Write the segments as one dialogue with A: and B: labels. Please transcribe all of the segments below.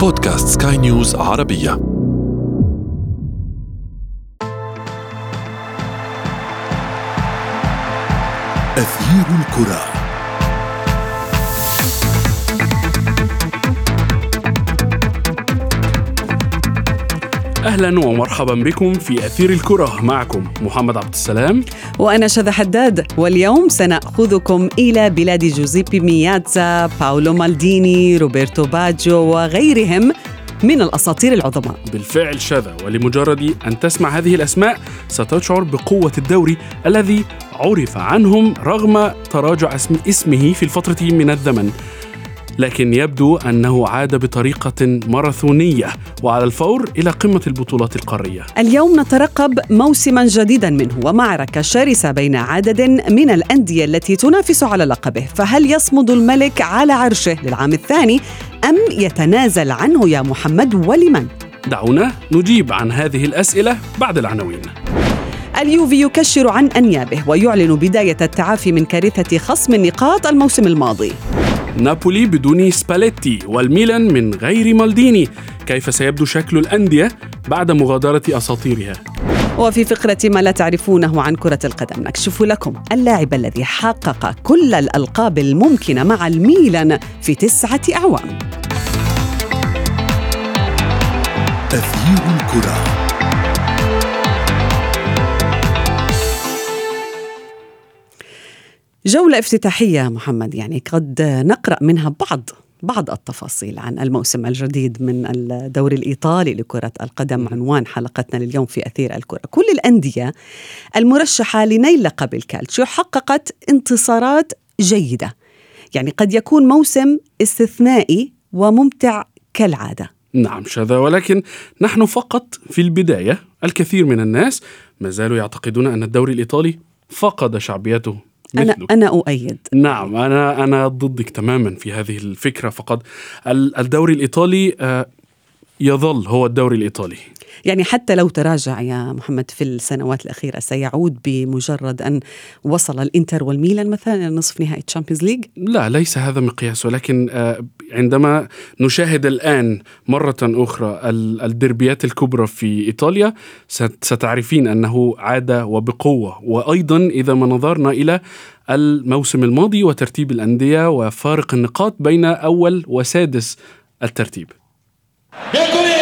A: بودكاست سكاي نيوز عربية. أثير الكرة.
B: أهلا ومرحبا بكم في أثير الكرة معكم محمد عبد السلام.
C: وأنا شذى حداد. واليوم سنأخذكم إلى بلاد جوزيبي مياتزا باولو مالديني روبرتو باجو وغيرهم من الأساطير العظماء
B: بالفعل شذا ولمجرد أن تسمع هذه الأسماء ستشعر بقوة الدوري الذي عرف عنهم رغم تراجع اسمه في الفترة من الزمن. لكن يبدو أنه عاد بطريقة ماراثونية وعلى الفور إلى قمة البطولات القارية.
C: اليوم نترقب موسما جديدا منه ومعركة شرسة بين عدد من الأندية التي تنافس على لقبه. فهل يصمد الملك على عرشه للعام الثاني أم يتنازل عنه يا محمد ولمن؟
B: دعونا نجيب عن هذه الأسئلة بعد العناوين.
C: اليوفي يكشر عن أنيابه ويعلن بداية التعافي من كارثة خصم النقاط الموسم الماضي.
B: نابولي بدون سباليتي والميلان من غير مالديني. كيف سيبدو شكل الأندية بعد مغادرة أساطيرها؟
C: وفي فقرة ما لا تعرفونه عن كرة القدم نكشف لكم اللاعب الذي حقق كل الألقاب الممكنة مع الميلان في تسعة أعوام.
A: تغيير الكرة.
C: جولة افتتاحية محمد يعني قد نقرأ منها بعض بعض التفاصيل عن الموسم الجديد من الدوري الإيطالي لكرة القدم. عنوان حلقتنا لليوم في أثير الكرة. كل الأندية المرشحة لنيل لقب الكالتشيو حققت انتصارات جيدة. يعني قد يكون موسم استثنائي وممتع كالعادة.
B: نعم شذا ولكن نحن فقط في البداية. الكثير من الناس ما زالوا يعتقدون أن الدوري الإيطالي فقد شعبيته.
C: أنا أنا أؤيد.
B: نعم أنا أنا ضدك تماما في هذه الفكرة فقط الدوري الإيطالي آه، يظل هو الدوري الإيطالي.
C: يعني حتى لو تراجع يا محمد في السنوات الأخيرة سيعود بمجرد أن وصل الإنتر والميلان مثلا إلى نصف نهائي Champions League؟
B: لا ليس هذا مقياس ولكن آه، عندما نشاهد الآن مرة أخرى الدربيات الكبرى في إيطاليا ستعرفين أنه عاد وبقوة. وأيضا إذا ما نظرنا إلى الموسم الماضي وترتيب الأندية وفارق النقاط بين أول وسادس الترتيب.
C: Ve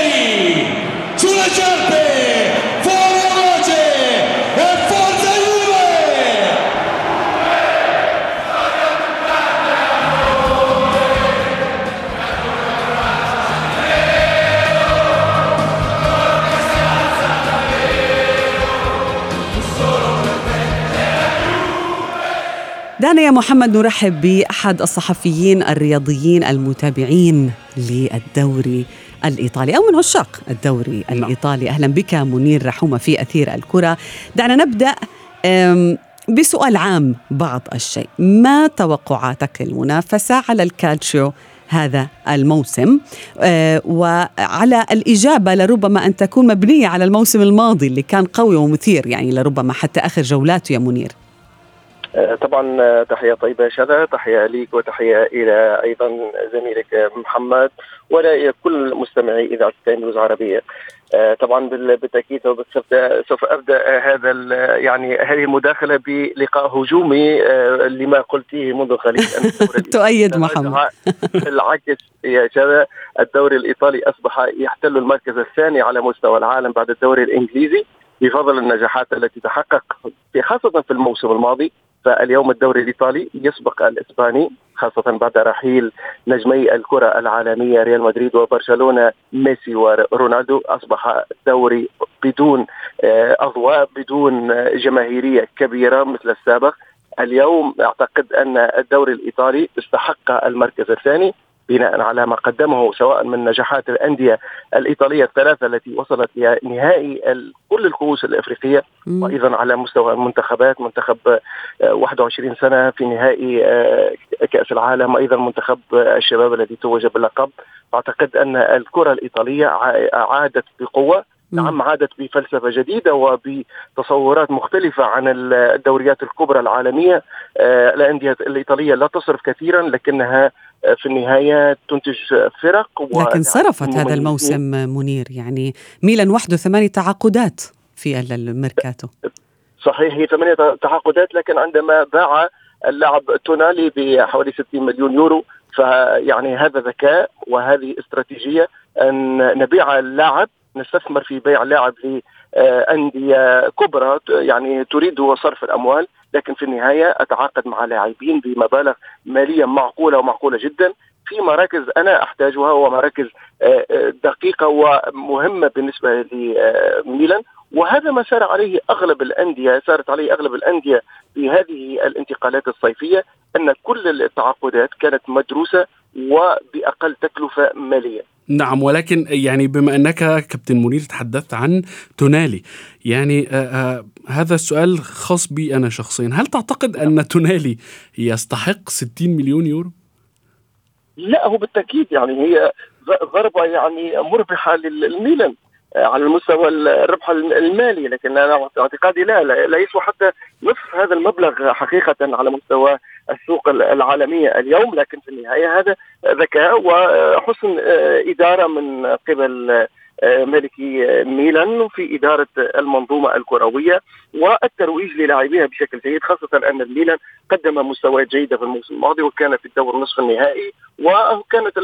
C: دعنا يا محمد نرحب بأحد الصحفيين الرياضيين المتابعين للدوري الإيطالي أو من عشاق الدوري نعم. الإيطالي. أهلا بك منير رحومة في أثير الكرة. دعنا نبدأ بسؤال عام بعض الشيء. ما توقعاتك للمنافسة على الكالتشيو هذا الموسم؟ آه وعلى الإجابة لربما أن تكون مبنية على الموسم الماضي اللي كان قوي ومثير يعني لربما حتى آخر جولاته يا منير.
D: طبعا آه، تحية طيبة شذا تحية ليك وتحية إلى أيضا زميلك محمد ولا كل مستمعي سكاي نيوز عربية. آه، طبعا بالتأكيد سوف أبدأ هذا يعني هذه المداخلة بلقاء هجومي لما قلتيه منذ قليل
C: تؤيد محمد.
D: بالعكس يا شذا الدوري الإيطالي أصبح يحتل المركز الثاني على مستوى العالم بعد الدوري الإنجليزي بفضل النجاحات التي تحقق في خاصة في الموسم الماضي. فاليوم الدوري الإيطالي يسبق الإسباني خاصة بعد رحيل نجمي الكرة العالمية ريال مدريد وبرشلونة ميسي ورونالدو أصبح دوري بدون آه، أضواء بدون جماهيرية كبيرة مثل السابق. اليوم أعتقد أن الدوري الإيطالي استحق المركز الثاني. بناء على ما قدمه سواء من نجاحات الأندية الإيطالية الثلاثة التي وصلت إلى نهائي كل الكؤوس الإفريقية وأيضا على مستوى المنتخبات منتخب 21 آه، سنة في نهائي آه، كأس العالم وأيضا منتخب الشباب الذي توج باللقب. أعتقد أن الكرة الإيطالية عادت بقوة نعم عادت بفلسفة جديدة وبتصورات مختلفة عن الدوريات الكبرى العالمية. آه، الأندية الإيطالية لا تصرف كثيرا لكنها في النهاية تنتج فرق
C: لكن صرفت هذا الموسم منير يعني ميلان وحده ثمانية تعاقدات في الميركاتو.
D: صحيح هي ثمانية تعاقدات لكن عندما باع اللاعب تونالي بحوالي 60 مليون يورو فيعني هذا ذكاء وهذه استراتيجية أن نبيع اللاعب نستثمر في بيع لاعب لأندية كبرى يعني تريد صرف الأموال. لكن في النهاية أتعاقد مع لاعبين بمبالغ مالية معقولة ومعقولة جدا في مراكز أنا أحتاجها ومراكز آه، آه، دقيقة ومهمة بالنسبة لميلان وهذا ما سار عليه أغلب الأندية سارت عليه أغلب الأندية في هذه الانتقالات الصيفية أن كل التعاقدات كانت مدروسة وبأقل تكلفة مالية.
B: نعم ولكن يعني بما أنك كابتن منير تحدثت عن تونالي يعني آآ آآ هذا السؤال خاص بي أنا شخصيا. هل تعتقد أن تونالي يستحق 60 مليون يورو؟
D: لا هو بالتأكيد يعني هي ضربه يعني مربحة للميلان آه، على المستوى الربح المالي. لكن أنا اعتقادي لا لا يسوى حتى نصف هذا المبلغ حقيقة على مستوى السوق العالمية اليوم لكن في النهاية هذا ذكاء وحسن آه، إدارة من قبل آه، مالكي ميلان في إدارة المنظومة الكروية والترويج للاعبيها بشكل جيد خاصة أن الميلان قدم مستويات جيدة في الموسم الماضي وكان في الدور النصف النهائي وكانت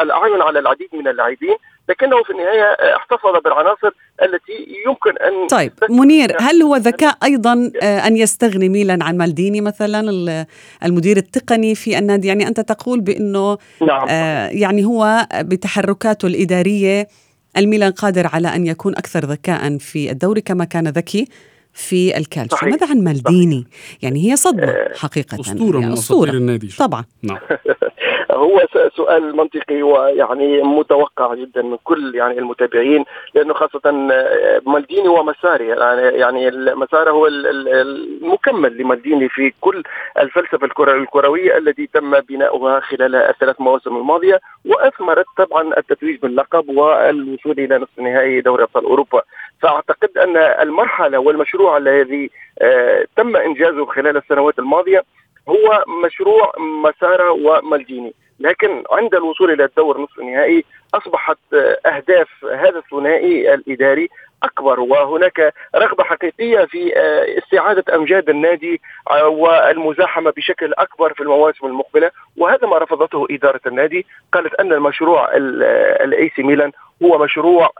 D: الأعين على العديد من اللاعبين. لكنه في النهاية احتفظ بالعناصر التي يمكن أن
C: طيب منير هل هو ذكاء أيضا آه، أن يستغني ميلان عن مالديني مثلا المدير التقني في النادي؟ يعني أنت تقول بأنه نعم. آه، يعني هو بتحركاته الإدارية الميلان قادر على أن يكون أكثر ذكاء في الدوري كما كان ذكي في الكالتشو. ماذا عن مالديني؟ يعني هي صدمة آه، حقيقة.
B: أسطورة يعني من أساطير النادي.
C: طبعا. نعم.
D: هو سؤال منطقي ويعني متوقع جدا من كل يعني المتابعين لأنه خاصة آه، مالديني ومساري. يعني يعني مسار هو المكمل لمالديني في كل الفلسفة الكروية التي تم بناؤها خلال الثلاث مواسم الماضية وأثمرت طبعا التتويج باللقب والوصول إلى نصف نهائي دوري أبطال أوروبا. فأعتقد أن المرحلة والمشروع الذي آه، تم إنجازه خلال السنوات الماضية هو مشروع ماسارا ومالديني. لكن عند الوصول إلى الدور نصف النهائي أصبحت أهداف هذا الثنائي الإداري أكبر وهناك رغبة حقيقية في استعادة أمجاد النادي والمزاحمة بشكل أكبر في المواسم المقبلة وهذا ما رفضته إدارة النادي. قالت أن المشروع ال AC Milan هو مشروع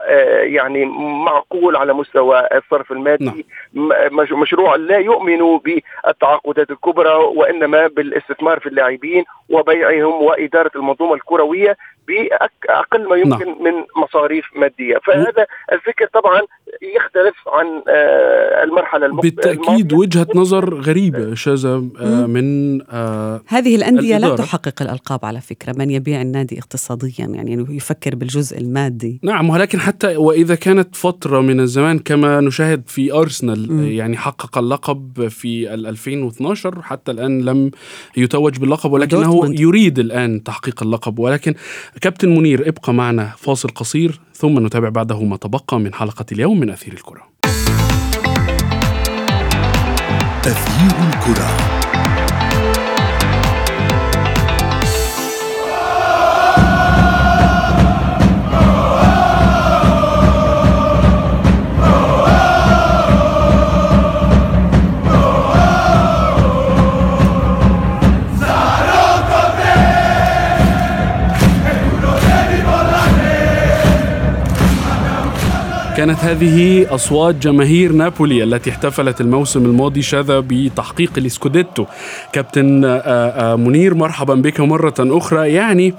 D: يعني معقول على مستوى الصرف المادي نعم. مشروع لا يؤمن بالتعاقدات الكبرى وإنما بالاستثمار في اللاعبين وبيعهم وإدارة المنظومة الكروية بأقل ما يمكن نعم. من مصاريف مادية. فهذا الفكر طبعا يختلف عن آه، المرحلة
B: المقبلة. بالتأكيد وجهة نظر غريبة شاذه آه، من
C: آه، هذه الأندية لا تحقق الألقاب على فكرة من يبيع النادي اقتصاديا يعني يفكر بالجزء المادي.
B: نعم ولكن حتى وإذا كانت فترة من الزمان كما نشاهد في أرسنال م. يعني حقق اللقب في 2012 حتى الآن لم يتوج باللقب ولكنه يريد الآن تحقيق اللقب. ولكن كابتن منير ابقى معنا فاصل قصير ثم نتابع بعده ما تبقى من حلقة اليوم من أثير الكرة.
A: أثير الكرة.
B: كانت هذه أصوات جماهير نابولي التي احتفلت الموسم الماضي شذا بتحقيق الإسكوديتو. كابتن آه، آه، منير مرحبا بك مرة أخرى. يعني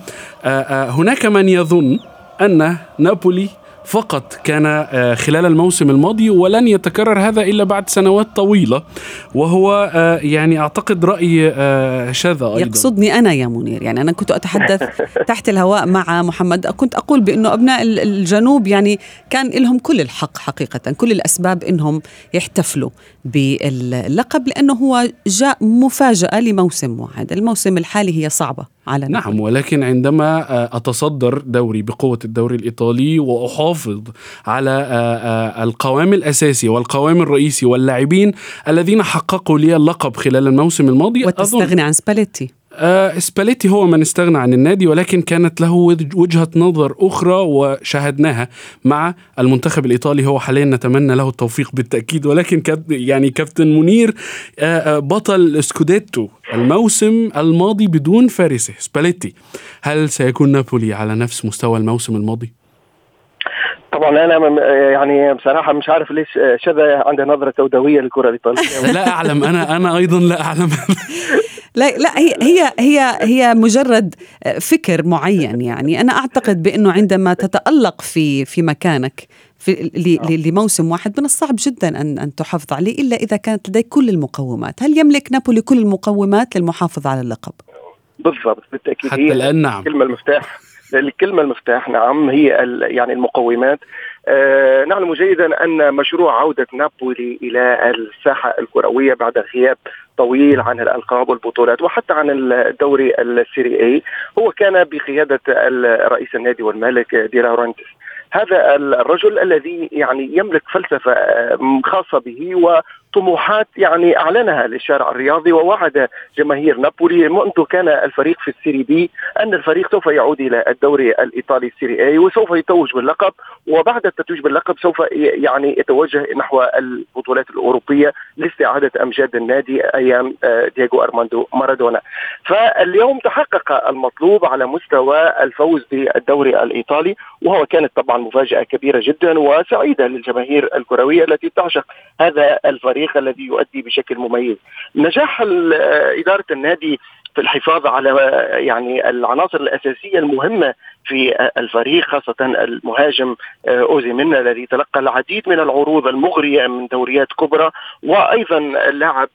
B: آه، هناك من يظن أن نابولي فقط كان آه، خلال الموسم الماضي ولن يتكرر هذا إلا بعد سنوات طويلة وهو آه، يعني أعتقد رأي آه، شاذ أيضا.
C: يقصدني أنا يا منير يعني أنا كنت أتحدث تحت الهواء مع محمد كنت أقول بأنه أبناء الجنوب يعني كان لهم كل الحق حقيقة كل الأسباب إنهم يحتفلوا باللقب لأنه هو جاء مفاجأة لموسم واحد الموسم الحالي هي صعبة. على
B: نعم ولكن عندما آه، أتصدر دوري بقوة الدوري الإيطالي وأحافظ على آه، آه، القوام الأساسي والقوام الرئيسي واللاعبين الذين حققوا لي اللقب خلال الموسم الماضي
C: وتستغني عن سباليتي.
B: آه سباليتي هو من استغنى عن النادي ولكن كانت له وجهة نظر أخرى وشاهدناها مع المنتخب الإيطالي هو حاليا نتمنى له التوفيق بالتأكيد ولكن يعني كابتن منير آه, آه، بطل Scudetto الموسم الماضي بدون فارسه سباليتي هل سيكون نابولي على نفس مستوى الموسم الماضي؟
D: طبعا أنا يعني بصراحة مش عارف ليش شذا عنده نظرة سوداويه للكرة الإيطالية.
B: لا أعلم أنا أنا أيضا لا أعلم.
C: لا لا هي هي هي هي مجرد فكر معين يعني. أنا أعتقد بأنه عندما تتألق في في مكانك في لموسم واحد من الصعب جدا أن أن تحافظ عليه إلا إذا كانت لديك كل المقومات، هل يملك نابولي كل المقومات للمحافظه على اللقب؟
D: بالضبط بالتأكيد
B: حتى الآن نعم.
D: الكلمة المفتاح. الكلمة المفتاح نعم هي يعني المقومات. آه نعلم جيدا أن مشروع عودة نابولي إلى الساحة الكروية بعد غياب طويل عن الألقاب والبطولات وحتى عن الدوري ال Serie A هو كان بقيادة رئيس النادي والمالك دي لاورينتيس هذا الرجل الذي يعني يملك فلسفة آه، خاصة به وطموحات يعني أعلنها للشارع الرياضي ووعد جماهير نابولي منذ كان الفريق في ال Serie B أن الفريق سوف يعود إلى الدوري الإيطالي ال Serie A وسوف يتوج باللقب. وبعد التتويج باللقب سوف يعني يتوجه نحو البطولات الأوروبية لاستعادة أمجاد النادي أيام آه، دييغو أرماندو مارادونا. فاليوم تحقق المطلوب على مستوى الفوز بالدوري الإيطالي وهو كانت طبعا مفاجأة كبيرة جدا وسعيدة للجماهير الكروية التي تعشق هذا الفريق. الذي يؤدي بشكل مميز. نجاح إدارة النادي في الحفاظ على يعني العناصر الأساسية المهمة في الفريق خاصة المهاجم أوزي منا الذي تلقى العديد من العروض المغرية من دوريات كبرى وأيضا اللاعب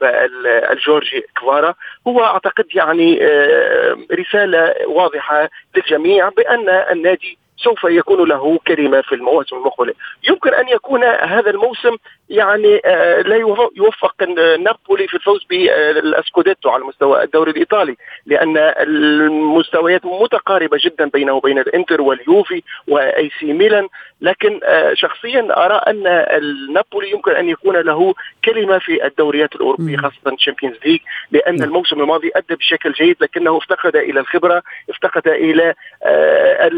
D: الجورجي كفارا هو أعتقد يعني آه، رسالة واضحة للجميع بأن النادي سوف يكون له كلمة في المواسم المقبلة يمكن يكون هذا الموسم يعني آه، لا يوفق نابولي في الفوز بالاسكوديتو على مستوى الدوري الإيطالي لأن المستويات متقاربة جدا بينه وبين الإنتر واليوفي وأي سي ميلان. لكن آه، شخصيا أرى أن نابولي يمكن أن يكون له كلمة في الدوريات الأوروبية خاصة الشامبيونز ليج لأن الموسم الماضي أدى بشكل جيد لكنه افتقد إلى الخبرة افتقد إلى آه،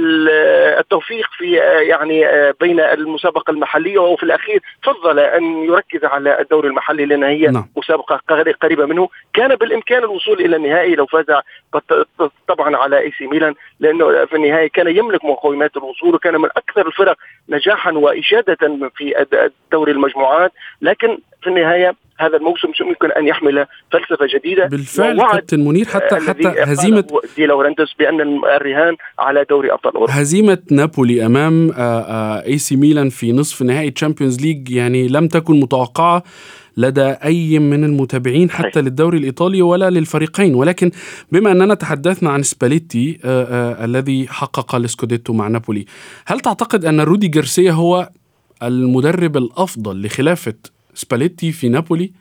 D: التوفيق في يعني بين المسابقة المحلية وفي الأخير فضل أن يركز على الدوري المحلي لأن هي نعم. مسابقة قريبة منه كان بالإمكان الوصول إلى النهائي لو فاز طبعا على إي سي ميلان لأنه في النهايه كان يملك مقومات الوصول وكان من أكثر الفرق نجاحا وإشادة في دوري المجموعات لكن في النهاية هذا الموسم يمكن أن يحمل فلسفة جديدة؟
B: بالفعل كابتن منير حتى حتى عزيمة
D: دي لورنتس بأن الرهان على دوري أبطال أوروبا.
B: هزيمة نابولي أمام اي سي ميلان في نصف نهائي تشامبيونز ليج يعني لم تكن متوقعة لدى أي من المتابعين حتى للدوري الإيطالي ولا للفريقين. ولكن بما أننا تحدثنا عن سباليتي الذي حقق السكوديتو مع نابولي هل تعتقد أن رودي جارسيا هو المدرب الأفضل لخلافة سباليتي في نابولي؟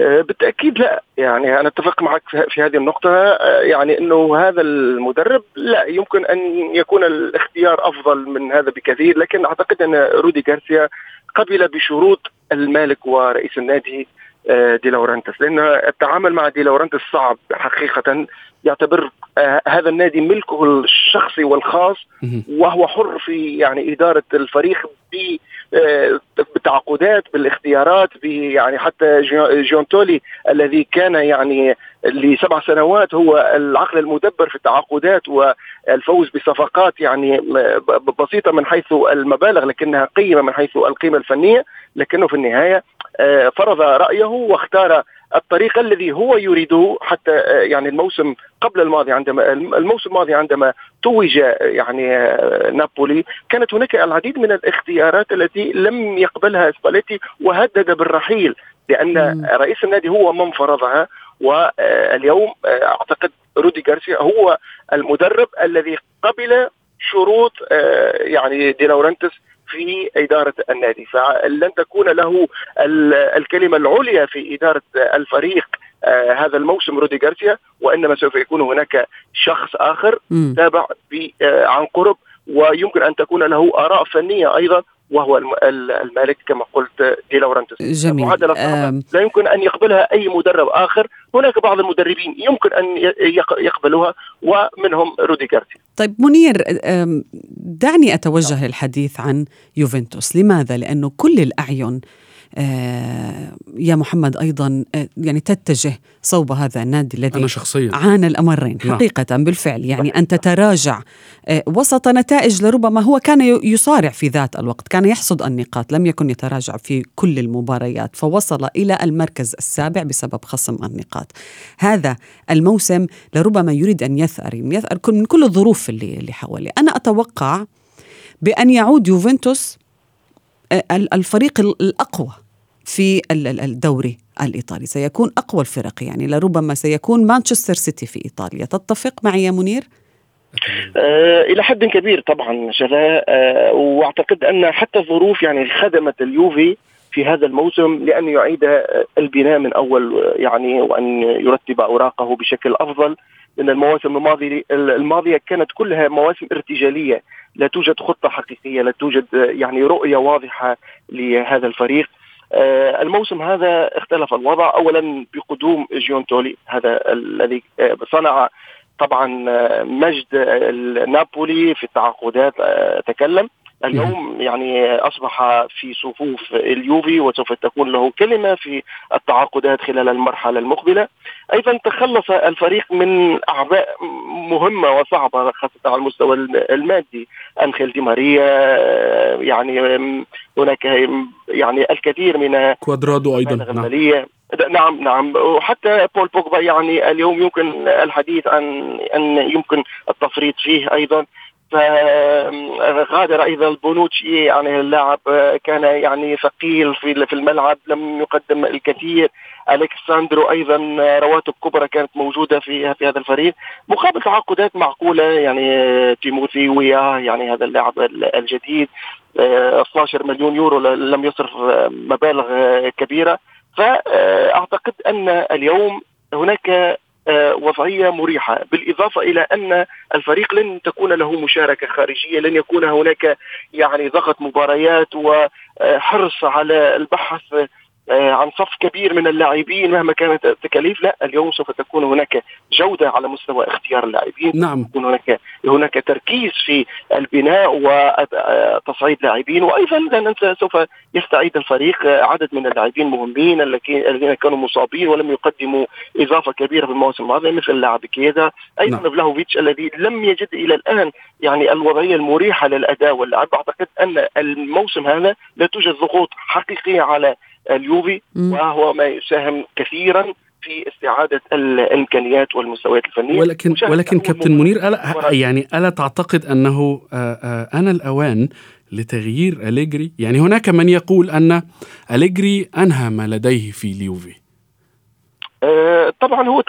D: أه، بالتأكيد لا يعني أنا أتفق معك في هذه النقطة أه، يعني إنه هذا المدرب لا يمكن أن يكون الاختيار أفضل من هذا بكثير لكن أعتقد أن رودي غارسيا قبل بشروط المالك ورئيس النادي دي لورنتس. لأن التعامل مع دي لورنتس صعب حقيقة. يعتبر هذا النادي ملكه الشخصي والخاص وهو حر في يعني إدارة الفريق بالتعاقدات بالاختيارات يعني حتى جونتولي الذي كان يعني لسبع سنوات هو العقل المدبر في التعاقدات والفوز بصفقات يعني بسيطة من حيث المبالغ لكنها قيمة من حيث القيمة الفنية لكنه في النهاية آه، فرض رأيه واختار الطريق الذي هو يريده حتى آه، يعني الموسم قبل الماضي عندما الموسم الماضي عندما توج يعني آه، نابولي كانت هناك العديد من الاختيارات التي لم يقبلها سباليتي وهدد بالرحيل لأن رئيس النادي هو من فرضها واليوم أعتقد رودي غارسيا هو المدرب الذي قبل شروط يعني دي لورنتس في إدارة النادي فلن تكون له الكلمة العليا في إدارة الفريق آه هذا الموسم رودي غارسيا وإنما سوف يكون هناك شخص آخر تابع آه عن قرب ويمكن أن تكون له آراء فنية أيضا وهو المالك كما قلت دي لورنتس
C: جميل.
D: معادله صعبه لا يمكن أن يقبلها أي مدرب آخر. هناك بعض المدربين يمكن أن يقبلوها ومنهم رودي جارسيا
C: طيب منير دعني أتوجه للحديث عن يوفنتوس. لماذا؟ لأنه كل الأعين آه، يا محمد أيضا آه، يعني تتجه صوب هذا النادي الذي
B: أنا شخصيا.
C: عانى الأمرين. نعم. حقيقة بالفعل. يعني ان تتراجع آه، وسط نتائج لربما هو كان يصارع في ذات الوقت كان يحصد النقاط لم يكن يتراجع في كل المباريات فوصل إلى المركز السابع بسبب خصم النقاط. هذا الموسم لربما يريد أن يثأر يثأر من كل الظروف اللي اللي حواليه. أنا أتوقع بأن يعود يوفنتوس الفريق الأقوى في الدوري الإيطالي. سيكون أقوى الفرق يعني لربما سيكون مانشستر سيتي في إيطاليا. تتفق معي يا منير؟
D: آه إلى حد كبير طبعا شذا. آه وأعتقد أن حتى الظروف يعني خدمت اليوفي في هذا الموسم لأن يعيد البناء من أول يعني وأن يرتب أوراقه بشكل أفضل. لأن المواسم الماضيه الماضية كانت كلها مواسم ارتجالية. لا توجد خطة حقيقية لا توجد يعني رؤية واضحة لهذا الفريق. آه، الموسم هذا اختلف الوضع. اولا بقدوم جيون تولي هذا الذي آه، صنع طبعا آه، مجد نابولي في التعاقدات تكلم. اليوم يعني أصبح في صفوف اليوفي وسوف تكون له كلمة في التعاقدات خلال المرحلة المقبلة. أيضا تخلص الفريق من أعباء مهمة وصعبة خاصة على المستوى المادي. أنخيل دي ماريا يعني هناك يعني الكثير من
B: كوادرادو أيضا
D: نعم. نعم نعم. وحتى بول بوجبا يعني اليوم يمكن الحديث عن أن يمكن التفريط فيه أيضا. فغادر أيضا بونوتشي يعني اللاعب كان يعني ثقيل في في الملعب لم يقدم الكثير. الكساندرو أيضا رواتب كبرى كانت موجودة في في هذا الفريق. مقابل تعاقدات معقولة يعني تيموثي ويا يعني هذا اللاعب الجديد 12 مليون يورو لم يصرف مبالغ كبيرة. فأعتقد أن اليوم هناك آه، وضعيه مريحة. بالإضافة إلى أن الفريق لن تكون له مشاركة خارجية لن يكون هناك يعني ضغط مباريات وحرص على البحث آه، عن صف كبير من اللاعبين مهما كانت التكاليف. لا اليوم سوف تكون هناك جودة على مستوى اختيار اللاعبين.
B: نعم.
D: يكون هناك هناك تركيز في البناء وتصعيد لاعبين. وأيضا لا ننسى سوف يستعيد الفريق عدد من اللاعبين مهمين الذين كانوا مصابين ولم يقدموا إضافة كبيرة في الموسم الماضي مثل اللاعب كيدا أيضا نعم. فلاهوفيتش الذي لم يجد إلى الآن يعني الوضعية المريحة للأداء واللعب. أعتقد أن الموسم هذا لا توجد ضغوط حقيقية على اليوفي وهو ما يساهم كثيرا في استعادة الإمكانيات والمستويات الفنية.
B: ولكن ولكن كابتن منير ألا يعني ألا تعتقد أنه أنا الأوان لتغيير أليجري؟ يعني هناك من يقول أن أليجري أنهى ما لديه في اليوفي.
D: طبعا هو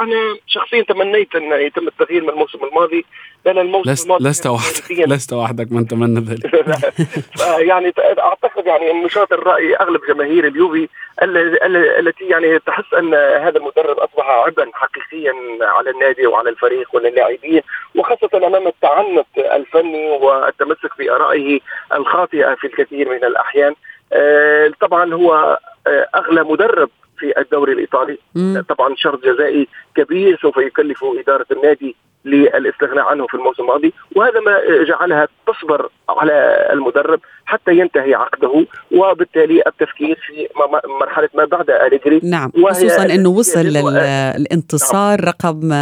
D: أنا شخصيا تمنيت أن يتم التغيير من الموسم الماضي لأن الموسم
B: لست الماضي لست وحدك. لست وحدك من تمنى ذلك.
D: يعني أعتقد يعني نشاط الرأي أغلب جماهير اليوفي التي يعني تحس أن هذا المدرب أصبح عبئا حقيقيا على النادي وعلى الفريق واللاعبين وخاصة أمام التعنت الفني والتمسك بارائه الخاطئة في الكثير من الأحيان. آه، طبعا هو آه، أغلى مدرب في الدوري الإيطالي مم. طبعا شرط جزائي كبير سوف يكلف إدارة النادي للاستغناء عنه في الموسم الماضي وهذا ما جعلها تصبر على المدرب حتى ينتهي عقده وبالتالي التفكير في مرحلة ما بعد أليجري.
C: نعم خصوصا إنه وصل الانتصار نعم. رقم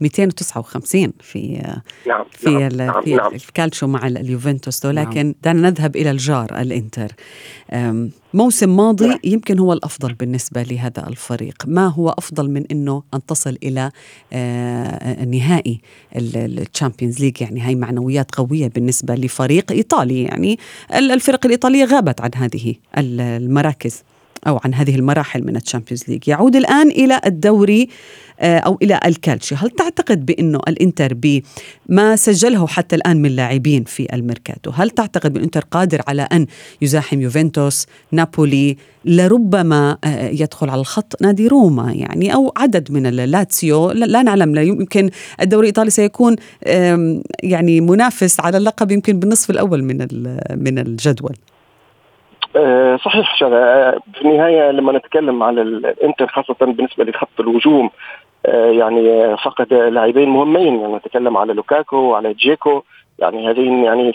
C: 259 في نعم في نعم نعم في نعم. الكالتشو مع اليوفنتوس. ولكن نعم. دعنا نذهب إلى الجار الإنتر. موسم ماضي نعم. يمكن هو الأفضل بالنسبة لهذا الفريق. ما هو أفضل من إنه أن تصل إلى آه، نهائي الشامبيونز ليج؟ يعني هاي معنويات قوية بالنسبة لفريق إيطالي. يعني الفرق الإيطالية غابت عن هذه المراكز. أو عن هذه المراحل من الشامبيونز ليج. يعود الآن إلى الدوري آه، أو إلى الكالتشو. هل تعتقد بأنه الإنتر بما سجله حتى الآن من لاعبين في الميركاتو؟ هل تعتقد بأن الإنتر قادر على أن يزاحم يوفنتوس نابولي لربما آه، يدخل على الخط نادي روما يعني أو عدد من اللاتسيو لا نعلم لا يمكن. الدوري الإيطالي سيكون يعني منافس على اللقب يمكن بالنصف الأول من من الجدول.
D: صحيح شغا في النهايه لما نتكلم على الإنتر خاصة بالنسبة لخط الهجوم آه، يعني فقد لاعبين مهمين. يعني نتكلم على لوكاكو وعلى جيكو. يعني هذين يعني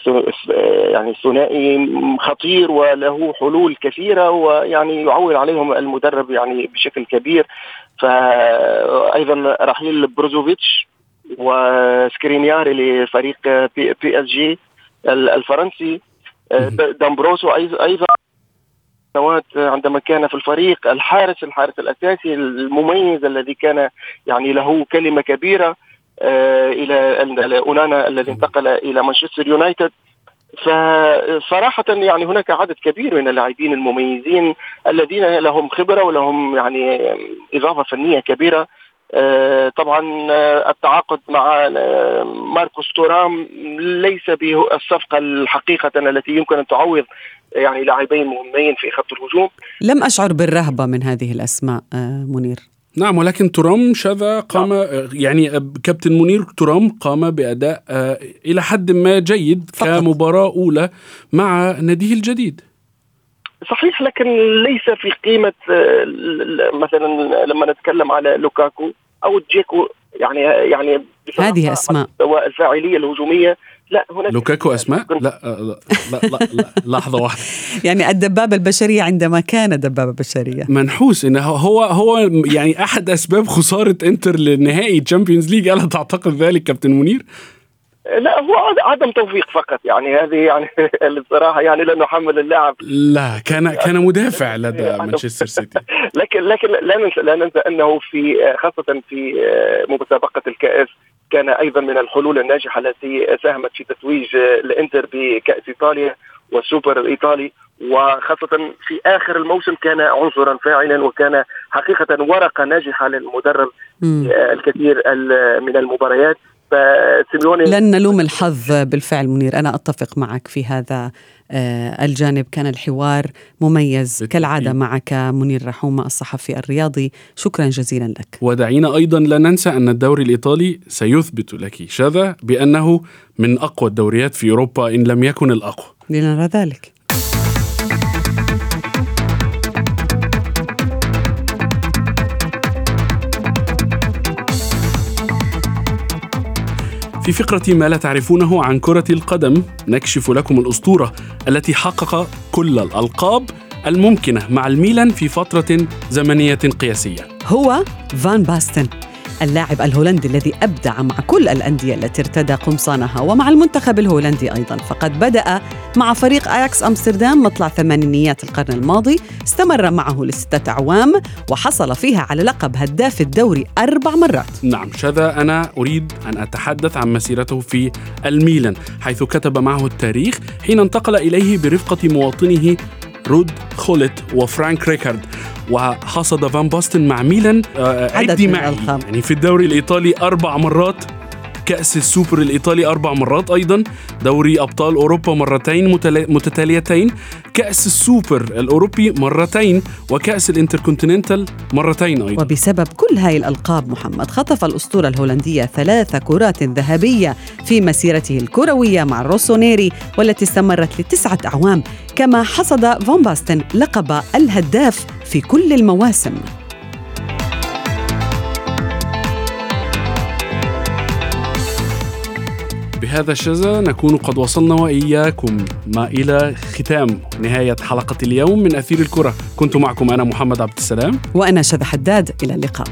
D: يعني ثنائي خطير وله حلول كثيرة ويعني يعول عليهم المدرب يعني بشكل كبير. فايضا رحيل بروزوفيتش وسكرينياري لفريق بي, بي اس جي الفرنسي. دامبروزيو أيضا سنوات عندما كان في الفريق الحارس الحارس الأساسي المميز الذي كان يعني له كلمة كبيرة آه، إلى أونانا الذي انتقل إلى مانشستر يونايتد. فصراحة يعني هناك عدد كبير من اللاعبين المميزين الذين لهم خبرة ولهم يعني إضافة فنية كبيرة. آه، طبعا آه، التعاقد مع ماركوس تورام ليس بالصفقة الحقيقة التي يمكن أن تعوض يعني لاعبين مهمين في خط الهجوم
C: لم أشعر بالرهبة من هذه الأسماء منير
B: نعم ولكن ترام شذا قام نعم. يعني كابتن منير ترام قام بأداء آه، إلى حد ما جيد فقط. كمباراة أولى مع ناديه الجديد
D: صحيح لكن ليس في قيمة آه، مثلا لما نتكلم على لوكاكو أو جيكو يعني يعني
C: هذه أسماء
D: الفاعليه الهجومية لا هناك
B: لوكاكو أسماء؟ لا لا لا, لا, لا لحظة واحدة.
C: يعني الدبابة البشرية عندما كان دبابه بشريه
B: منحوس انه هو هو يعني أحد أسباب خسارة إنتر لنهائي تشامبيونز ليج ألا تعتقد ذلك كابتن منير؟
D: لا هو عدم توفيق فقط. يعني هذه يعني الصراحة يعني لا نحمل اللاعب.
B: لا كان كان مدافع لدى مانشستر سيتي.
D: لكن لكن لا ننسى لا ننسى أنه في خاصة في مسابقة الكأس كان أيضا من الحلول الناجحة التي ساهمت في تتويج الإنتر بكأس إيطاليا والسوبر الايطالي وخاصة في آخر الموسم كان عنصرا فاعلا وكان حقيقة ورقة ناجحة للمدرب الكثير من المباريات.
C: فسيميوني لن نلوم الحظ بالفعل منير. أنا أتفق معك في هذا آه، الجانب. كان الحوار مميز كالعادة معك منير رحومة الصحفي الرياضي. شكرا جزيلا لك.
B: ودعينا أيضا لا ننسى أن الدوري الإيطالي سيثبت لك شذا بأنه من أقوى الدوريات في أوروبا إن لم يكن الأقوى.
C: لنرى ذلك.
B: في فقرة ما لا تعرفونه عن كرة القدم نكشف لكم الأسطورة التي حقق كل الألقاب الممكنة مع الميلان في فترة زمنية قياسية.
C: هو فان باستن. اللاعب الهولندي الذي أبدع مع كل الأندية التي ارتدى قمصانها ومع المنتخب الهولندي أيضا. فقد بدأ مع فريق أياكس أمستردام مطلع ثمانينيات القرن الماضي استمر معه لستة أعوام وحصل فيها على لقب هداف الدوري أربع مرات.
B: نعم شذا. أنا أريد أن أتحدث عن مسيرته في الميلان حيث كتب معه التاريخ حين انتقل إليه برفقة مواطنه رود خوليت وفرانك ريكارد. وحصد فان باستن مع ميلان
C: آه، عد معي.
B: يعني في الدوري الإيطالي أربع مرات كأس السوبر الإيطالي أربع مرات أيضا دوري أبطال أوروبا مرتين متتاليتين كأس السوبر الأوروبي مرتين وكأس الإنتركونتيننتال مرتين أيضا.
C: وبسبب كل هاي الألقاب محمد خطف الأسطورة الهولندية ثلاث كرات ذهبية في مسيرته الكروية مع الروسونيري والتي استمرت لتسعة أعوام كما حصد فون باستن لقب الهداف في كل المواسم.
B: بهذا الشذا نكون قد وصلنا وإياكم ما إلى ختام نهاية حلقة اليوم من أثير الكرة. كنت معكم أنا محمد عبد السلام.
C: وأنا شذا حداد. إلى اللقاء.